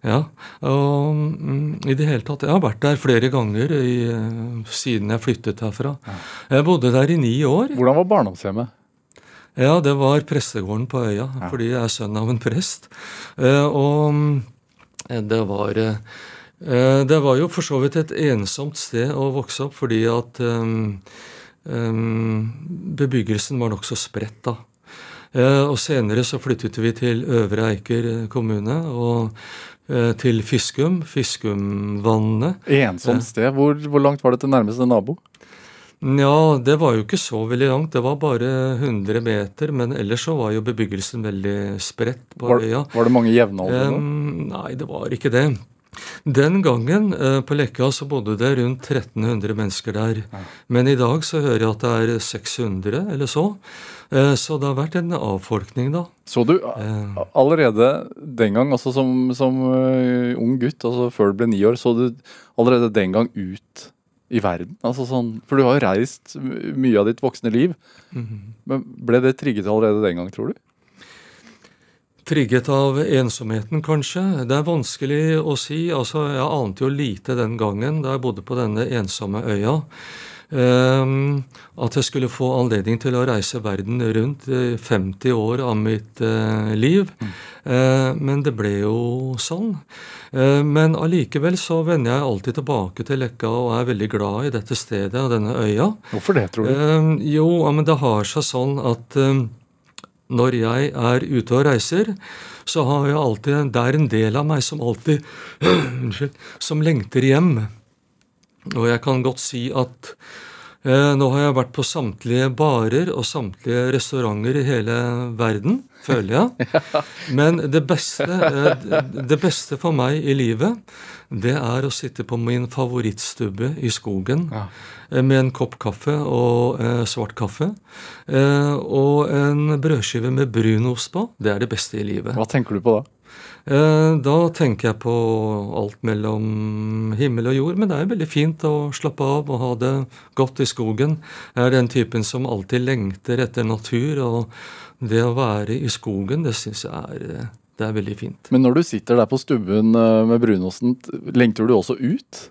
Ja. Og mm, i det hele tatt Jeg har vært der flere ganger i, eh, siden jeg flyttet herfra. Jeg bodde der i ni år. Hvordan var barndomshjemmet? Ja, det var prestegården på øya, ja. fordi jeg er sønn av en prest. Eh, og eh, det var eh, Det var jo for så vidt et ensomt sted å vokse opp, fordi at bebyggelsen var nokså spredt da. Og senere så flyttet vi til Øvre Eiker kommune. og til Fiskum, Fiskumvannet. Ensomt sted. Hvor, hvor langt var det til nærmeste nabo? Ja, det var jo ikke så veldig langt. Det var bare 100 meter. Men ellers så var jo bebyggelsen veldig spredt på var, øya. Var det mange jevnaldrende? Um, nei, det var ikke det. Den gangen uh, på Lekka så bodde det rundt 1300 mennesker der. Ja. Men i dag så hører jeg at det er 600 eller så. Uh, så det har vært en avfolkning, da. Så du uh, allerede den gang, altså som, som ung gutt, altså før du ble ni år, så du allerede den gang ut i verden. Altså sånn, for du har jo reist mye av ditt voksne liv. Mm -hmm. Men Ble det trigget allerede den gang, tror du? Trigget av ensomheten, kanskje. Det er vanskelig å si. Altså, Jeg ante jo lite den gangen da jeg bodde på denne ensomme øya. Um, at jeg skulle få anledning til å reise verden rundt 50 år av mitt uh, liv. Mm. Uh, men det ble jo sånn. Men allikevel så vender jeg alltid tilbake til Lekka og er veldig glad i dette stedet og denne øya. Hvorfor det, tror du? Ehm, jo, men det har seg sånn at når jeg er ute og reiser, så har jeg alltid Det er en del av meg som alltid Unnskyld. Som lengter hjem. Og jeg kan godt si at eh, nå har jeg vært på samtlige barer og samtlige restauranter i hele verden, føler jeg. Men det beste, eh, det beste for meg i livet, det er å sitte på min favorittstubbe i skogen ja. eh, med en kopp kaffe og eh, svart kaffe. Eh, og en brødskive med brunost på. Det er det beste i livet. Hva tenker du på da? Eh, da tenker jeg på alt mellom himmel og jord. Men det er veldig fint å slappe av og ha det godt i skogen. Jeg er den typen som alltid lengter etter natur. Og det å være i skogen, det syns jeg er, det er veldig fint. Men når du sitter der på stubben eh, med brunosten, lengter du også ut?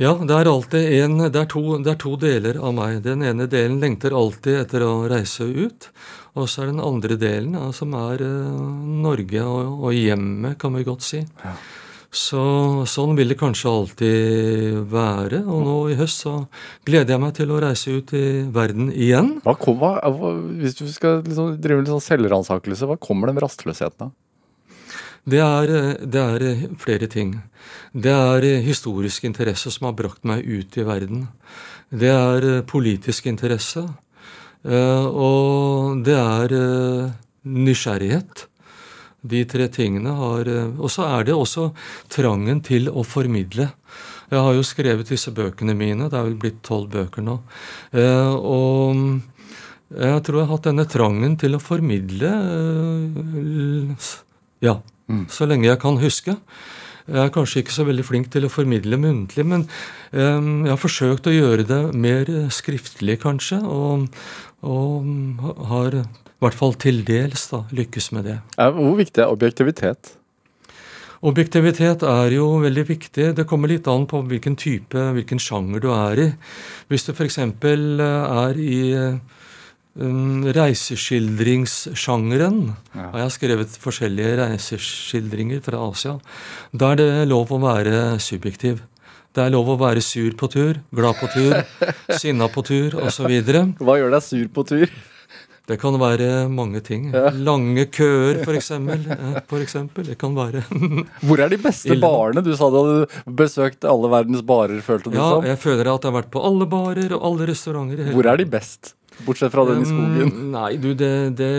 Ja, det er alltid en, det er, to, det er to deler av meg. Den ene delen lengter alltid etter å reise ut. Og så er den andre delen ja, som er uh, Norge og, og, hjemmet, kan vi godt si. Ja. Så sånn vil det kanskje alltid være. Og nå i høst så gleder jeg meg til å reise ut i verden igjen. Hva, hva, hvis du skal liksom drive litt sånn selvransakelse, hva kommer den rastløsheten av? Det er, det er, flere ting. Det er historisk interesse som har brakt meg ut i verden. Det er politisk interesse. Eh, og det er eh, nysgjerrighet. De tre tingene har eh, Og så er det også trangen til å formidle. Jeg har jo skrevet disse bøkene mine. Det er vel blitt tolv bøker nå. Og jeg tror jeg har hatt denne trangen til å formidle ja, mm. så lenge jeg kan huske. Jeg er kanskje ikke så veldig flink til å formidle muntlig, men jeg har forsøkt å gjøre det mer skriftlig, kanskje. Og, og har i hvert fall til dels da, lykkes med det. Hvor viktig er objektivitet? Objektivitet er jo veldig viktig. Det kommer litt an på hvilken type, hvilken sjanger du er i. Hvis du f.eks. er i reiseskildringssjangeren, ja. har jeg skrevet forskjellige reiseskildringer fra Asia, da er det lov å være subjektiv. Det er lov å være sur på tur, glad på tur, sinna på tur osv. Hva gjør deg sur på tur? Det kan være mange ting. Ja. Lange køer. For eksempel. Det kan være Hvor er de beste barene? Du sa du hadde besøkt alle verdens barer, følte du ja, som? Ja, jeg føler at jeg har vært på alle barer og alle restauranter. Hvor er de best? Bortsett fra den i skogen? Um, nei, du, det, det,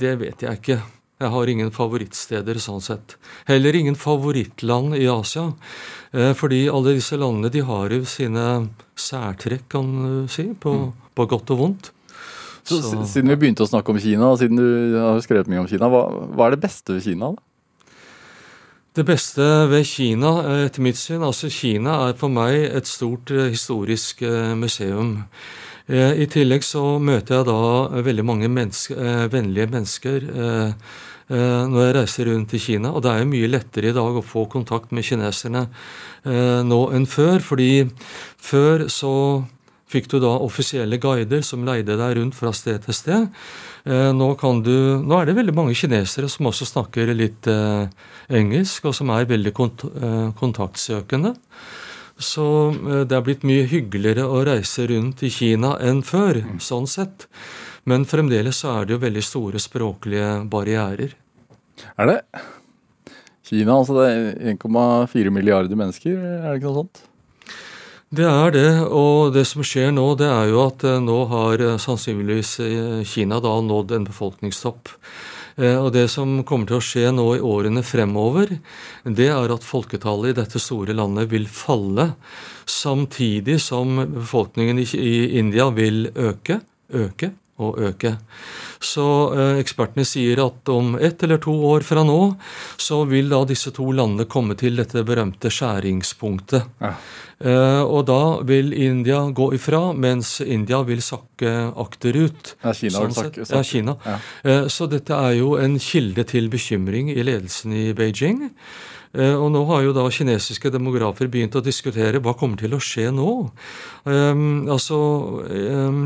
det, vet jeg ikke. Jeg har ingen favorittsteder sånn sett. Heller ingen favorittland i Asia. Eh, fordi alle disse landene de har jo sine særtrekk, kan du si, på, på godt og vondt. Så, så, Siden vi begynte å snakke om Kina, og siden du har skrevet mye om Kina, hva, hva er det beste ved Kina? da? Det beste ved Kina, eh, etter mitt syn altså Kina er for meg et stort eh, historisk museum. I tillegg så møter jeg da veldig mange menneske, vennlige mennesker når jeg reiser rundt i Kina. Og det er jo mye lettere i dag å få kontakt med kineserne nå enn før. fordi før så fikk du da offisielle guider som leide deg rundt fra sted til sted. Eh, nå, du, nå er det veldig mange kinesere som også snakker litt eh, engelsk, og som er veldig kont eh, kontaktsøkende. Så eh, det er blitt mye hyggeligere å reise rundt i Kina enn før, sånn sett. Men fremdeles så er det jo veldig store språklige barrierer. Er det? Kina, altså det er 1,4 milliarder mennesker, er det ikke noe sånt? Det er det, og det som skjer nå, det er jo at eh, nå har eh, sannsynligvis Kina da nådd en befolkningstopp. Og Det som kommer til å skje nå i årene fremover, det er at folketallet i dette store landet vil falle, samtidig som befolkningen i India vil øke, øke og øke. Så eh, ekspertene sier at om ett eller to år fra nå, så vil da disse to landene komme til dette berømte skjæringspunktet. Ja. Eh, og da vil India gå ifra, mens India vil sakke akterut. Ja, Kina sånn vil sakke. Ja, Kina. Ja. Eh, så dette er jo en kilde til bekymring i ledelsen i Beijing. Eh, og nå har jo da kinesiske demografer begynt å diskutere hva kommer til å skje nå. Um, altså um,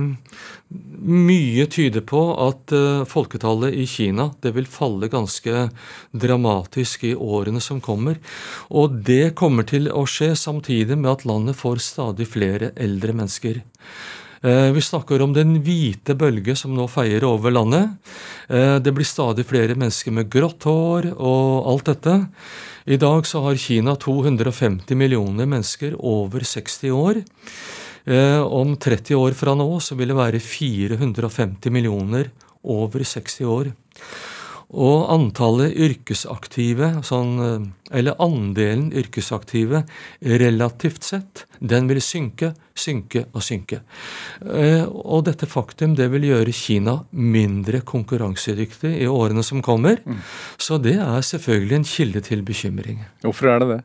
Mye tyder på at uh, folketallet i Kina det vil falle ganske dramatisk i årene som kommer. Og det kommer til å skje samtidig med at landet får stadig flere eldre mennesker. Eh, vi snakker om den hvite bølge som nå feier over landet. Det blir stadig flere mennesker med grått hår og alt dette. I dag så har Kina 250 millioner mennesker over 60 år. Eh, om 30 år fra nå så vil det være 450 millioner over 60 år. Og antallet yrkesaktive, sånn, eh, eller andelen yrkesaktive relativt sett, den vil synke, synke og synke. Eh, og dette faktum det vil gjøre Kina mindre konkurransedyktig i årene som kommer. Mm. Så det er selvfølgelig en kilde til bekymring. Hvorfor er det det?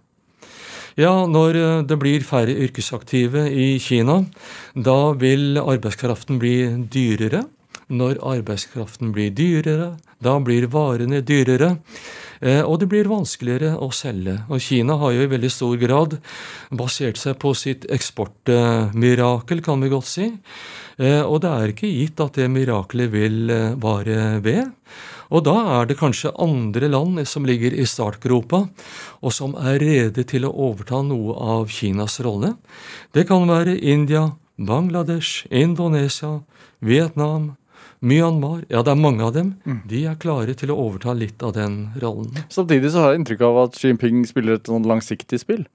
Ja, når eh, det blir færre yrkesaktive i Kina, da vil arbeidskraften bli dyrere. Når arbeidskraften blir dyrere, da blir varene dyrere. Eh, og det blir vanskeligere å selge. Og Kina har jo i veldig stor grad basert seg på sitt eksportmirakel, kan vi godt si. Eh, og det er ikke gitt at det mirakelet vil eh, vare ved. Og da er det kanskje andre land som ligger i startgropa, og som er rede til å overta noe av Kinas rolle. Det kan være India, Bangladesh, Indonesia, Vietnam, Myanmar, ja det er mange av dem, mm. de er klare til å overta litt av den rollen. Samtidig så har jeg inntrykk av at Xi Jinping spiller et sånn langsiktig spill?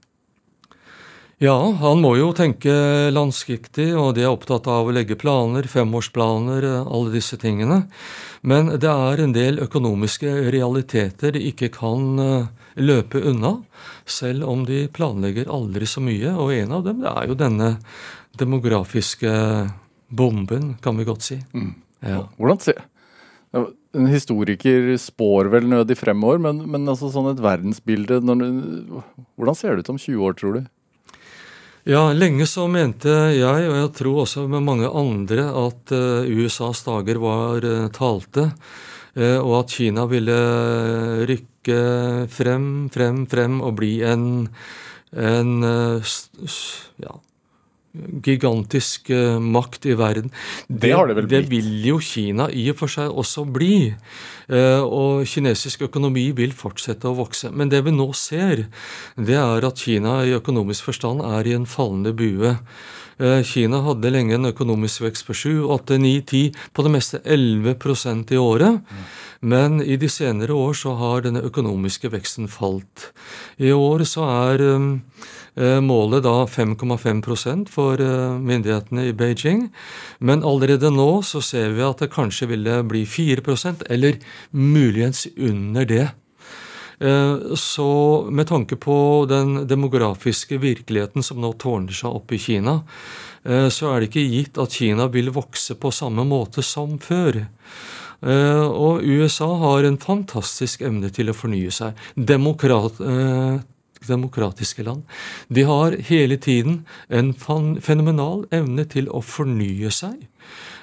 Ja, han må jo tenke langsiktig, og de er opptatt av å legge planer, femårsplaner, alle disse tingene. Men det er en del økonomiske realiteter de ikke kan eh, løpe unna, selv om de planlegger aldri så mye. Og en av dem det er jo denne demografiske bomben, kan vi godt si. Mm. Ja. Hvordan ser En historiker spår vel nødig fremover, men, men altså sånn et verdensbilde når, Hvordan ser det ut om 20 år, tror du? Ja, lenge så mente jeg, og jeg tror også med mange andre, at uh, USAs dager var uh, talte. Uh, og at Kina ville rykke frem, frem, frem og bli en, en ja, gigantisk uh, makt i verden. Det, det, har det? Det vil jo Kina i og for seg også bli. Uh, og kinesisk økonomi vil fortsette å vokse. Men det vi nå ser, det er at Kina i økonomisk forstand er i en fallende bue. Uh, Kina hadde lenge en økonomisk vekst på 7, 8, 9, 10, på det meste 11% i året. Men i de senere år så har denne økonomiske veksten falt. I år så er Eh, målet da 5,5 for eh, myndighetene i Beijing. Men allerede nå så ser vi at det kanskje ville bli 4% eller muligens under det. Eh, så med tanke på den demografiske virkeligheten som nå tårner seg opp i Kina, så er det ikke gitt at Kina vil vokse på samme måte som før. Og USA har en fantastisk evne til å fornye seg. Demokrat, demokratiske land. De har hele tiden en fenomenal evne til å fornye seg.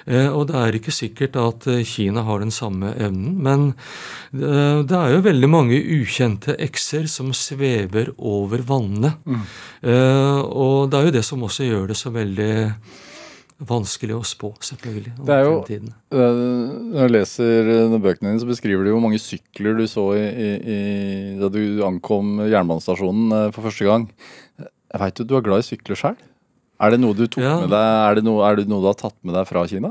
Eh, og det er ikke sikkert at eh, Kina har den samme evnen, men eh, det er jo veldig mange ukjente ekser som svever over vannene. Mm. Og det er jo det som også gjør det så veldig vanskelig å spå, selvfølgelig. det er jo, fremtiden. Eh, når jeg leser eh, bøkene dine, så beskriver du hvor mange sykler du så i, i, da du ankom jernbanestasjonen eh, for første gang. Jeg veit jo du er glad i sykler sjøl. Er det noe du tok ja. med deg, er det, noe, er det noe du har tatt med deg fra Kina?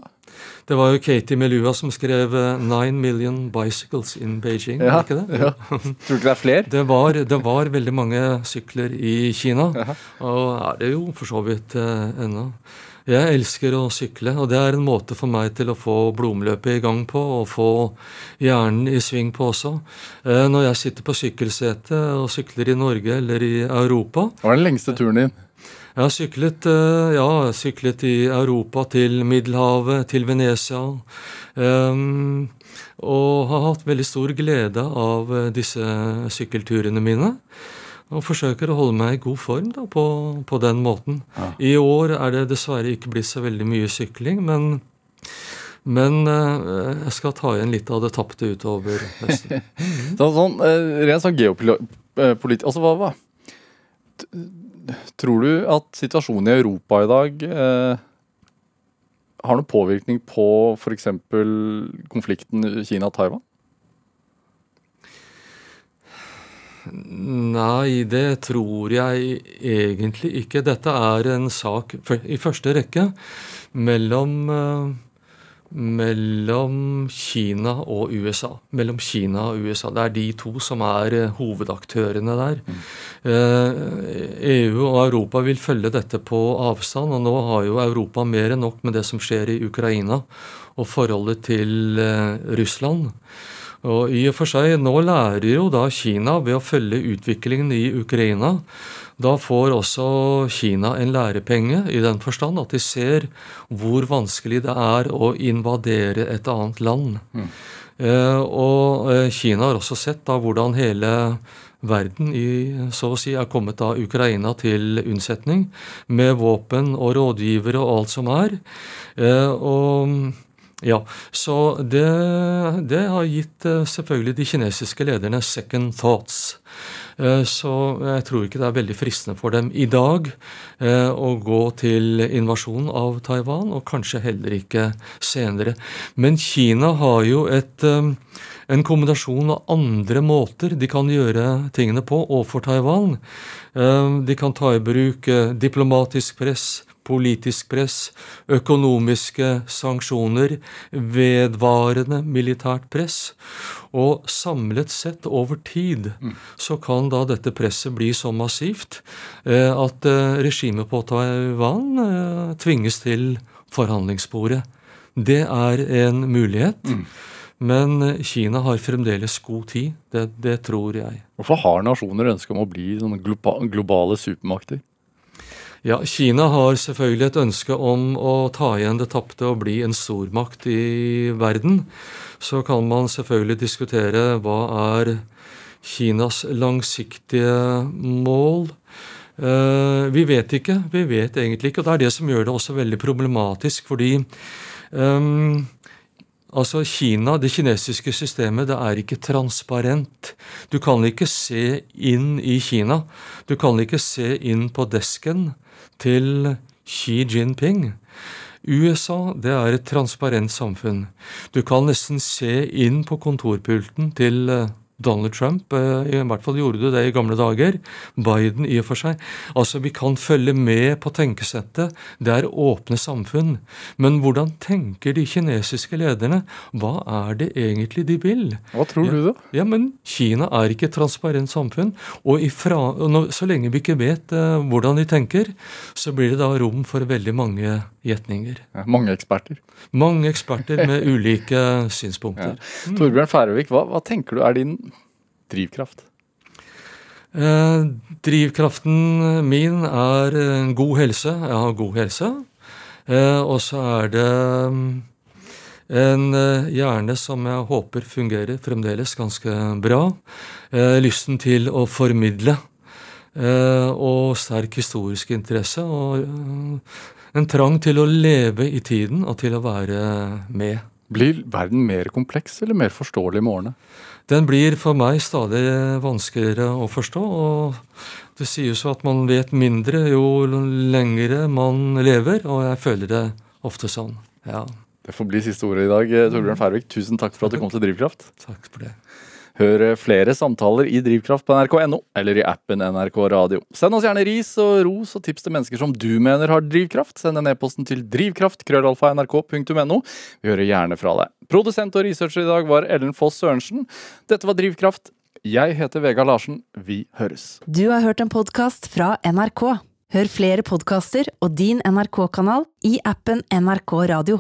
Det var jo Katie Melua som skrev 'Nine Million Bicycles in Beijing'. Ja, ikke det? Ja. Tror du ikke det er flere? Det var, det var veldig mange sykler i Kina. Ja. Og er det jo for så vidt uh, ennå. Jeg elsker å sykle, og det er en måte for meg til å få blodomløpet i gang på, og få hjernen i sving på også. Eh, når jeg sitter på sykkelsetet og sykler i Norge eller i Europa Hva er den lengste turen din? Jeg har syklet, eh, ja, syklet i Europa, til Middelhavet, til Venezia. Um, og har hatt veldig stor glede av eh, disse sykkelturene mine og forsøker å holde meg i god form da, på, på den måten. Ja. I år er det dessverre ikke blitt så veldig mye sykling, men, men eh, jeg skal ta igjen litt av det tapte utover høsten. sånn, sånn, uh, rent sånn geopolitisk altså, hva, hva? Tror du at situasjonen i Europa i dag eh, har noen påvirkning på f.eks. konflikten Kina-Taiwan? Nei, det tror jeg egentlig ikke. Dette er en sak i første rekke mellom, eh, mellom Kina og USA. Mellom Kina og USA. Det er de to som er eh, hovedaktørene der. Mm. EU og Europa vil følge dette på avstand, og nå har jo Europa mer enn nok med det som skjer i Ukraina og forholdet til Russland. Og i og for seg, Nå lærer jo da Kina ved å følge utviklingen i Ukraina. Da får også Kina en lærepenge i den forstand at de ser hvor vanskelig det er å invadere et annet land. Mm. Eh, og eh, Kina har også sett da hvordan hele verden i, så å si er kommet av Ukraina til unnsetning, med våpen og rådgivere og alt som er. Eh, og ja, så det, det, har gitt eh, selvfølgelig de kinesiske lederne second thoughts. Eh, så jeg tror ikke det er veldig fristende for dem i dag eh, å gå til invasjon av Taiwan, og kanskje heller ikke senere. Men Kina har jo et, en kombinasjon av andre måter de kan gjøre tingene på overfor Taiwan. De kan ta i bruk diplomatisk press, politisk press, økonomiske sanksjoner, vedvarende militært press. Og samlet sett over tid mm. så kan da dette presset bli så massivt eh, at eh, regimet på Taiwan eh, tvinges til forhandlingsbordet. Det er en mulighet. Mm. Men Kina har fremdeles god tid. Det, det, tror jeg. Hvorfor har nasjoner ønske om å bli globale supermakter? Ja, Kina har selvfølgelig et ønske om å ta igjen det tapte og bli en stormakt i verden. Så kan man selvfølgelig diskutere hva er Kinas langsiktige mål. Uh, vi vet ikke. Vi vet egentlig ikke. Og det er det som gjør det også veldig problematisk, fordi um, Altså Kina, det kinesiske systemet, det er ikke transparent. Du kan ikke se inn i Kina. Du kan ikke se inn på desken til Xi Jinping. USA det er et transparent samfunn. Du kan nesten se inn på kontorpulten til eh, Donald Trump, eh, i hvert fall gjorde du det i gamle dager. Biden i og for seg. Altså, Vi kan følge med på tenkesettet. Det er åpne samfunn. Men hvordan tenker de kinesiske lederne? Hva er det egentlig de vil? Hva tror du, da? Ja, men Kina er ikke et transparent samfunn. Og, ifra, så lenge vi ikke vet uh, hvordan de tenker, så blir det da rom for veldig mange gjetninger. Ja, mange eksperter. Mange eksperter med ulike synspunkter. Ja. Torbjørn Færøvik, hva, hva tenker du er din drivkraft? Eh, drivkraften min er god helse. Jeg har god helse. Eh, og så er det mm, en eh, hjerne som jeg håper fungerer fremdeles ganske bra. Eh, lysten til å formidle. Eh, og sterk historisk interesse. Og eh, en trang til å leve i tiden og til å være med. Blir verden mer kompleks eller mer forståelig med årene? Den blir for meg stadig vanskeligere å forstå. og Det sies jo at man vet mindre jo lengre man lever, og jeg føler det ofte sånn. ja. Det får bli siste ordet i dag. Torbjørn Færvik, tusen takk for at du kom til Drivkraft. Takk for det. Hør flere samtaler i Drivkraft på nrk.no eller i appen NRK Radio. Send oss gjerne ris og ros og tips til mennesker som du mener har drivkraft. Send en e-posten til drivkraft.krøllalfa.nrk.no. Vi hører gjerne fra deg. Produsent og researcher i dag var Ellen Foss Sørensen. Dette var Drivkraft. Jeg heter Vegard Larsen. Vi høres. Du har hørt en podkast fra NRK. Hør flere podkaster og din NRK-kanal i appen NRK Radio.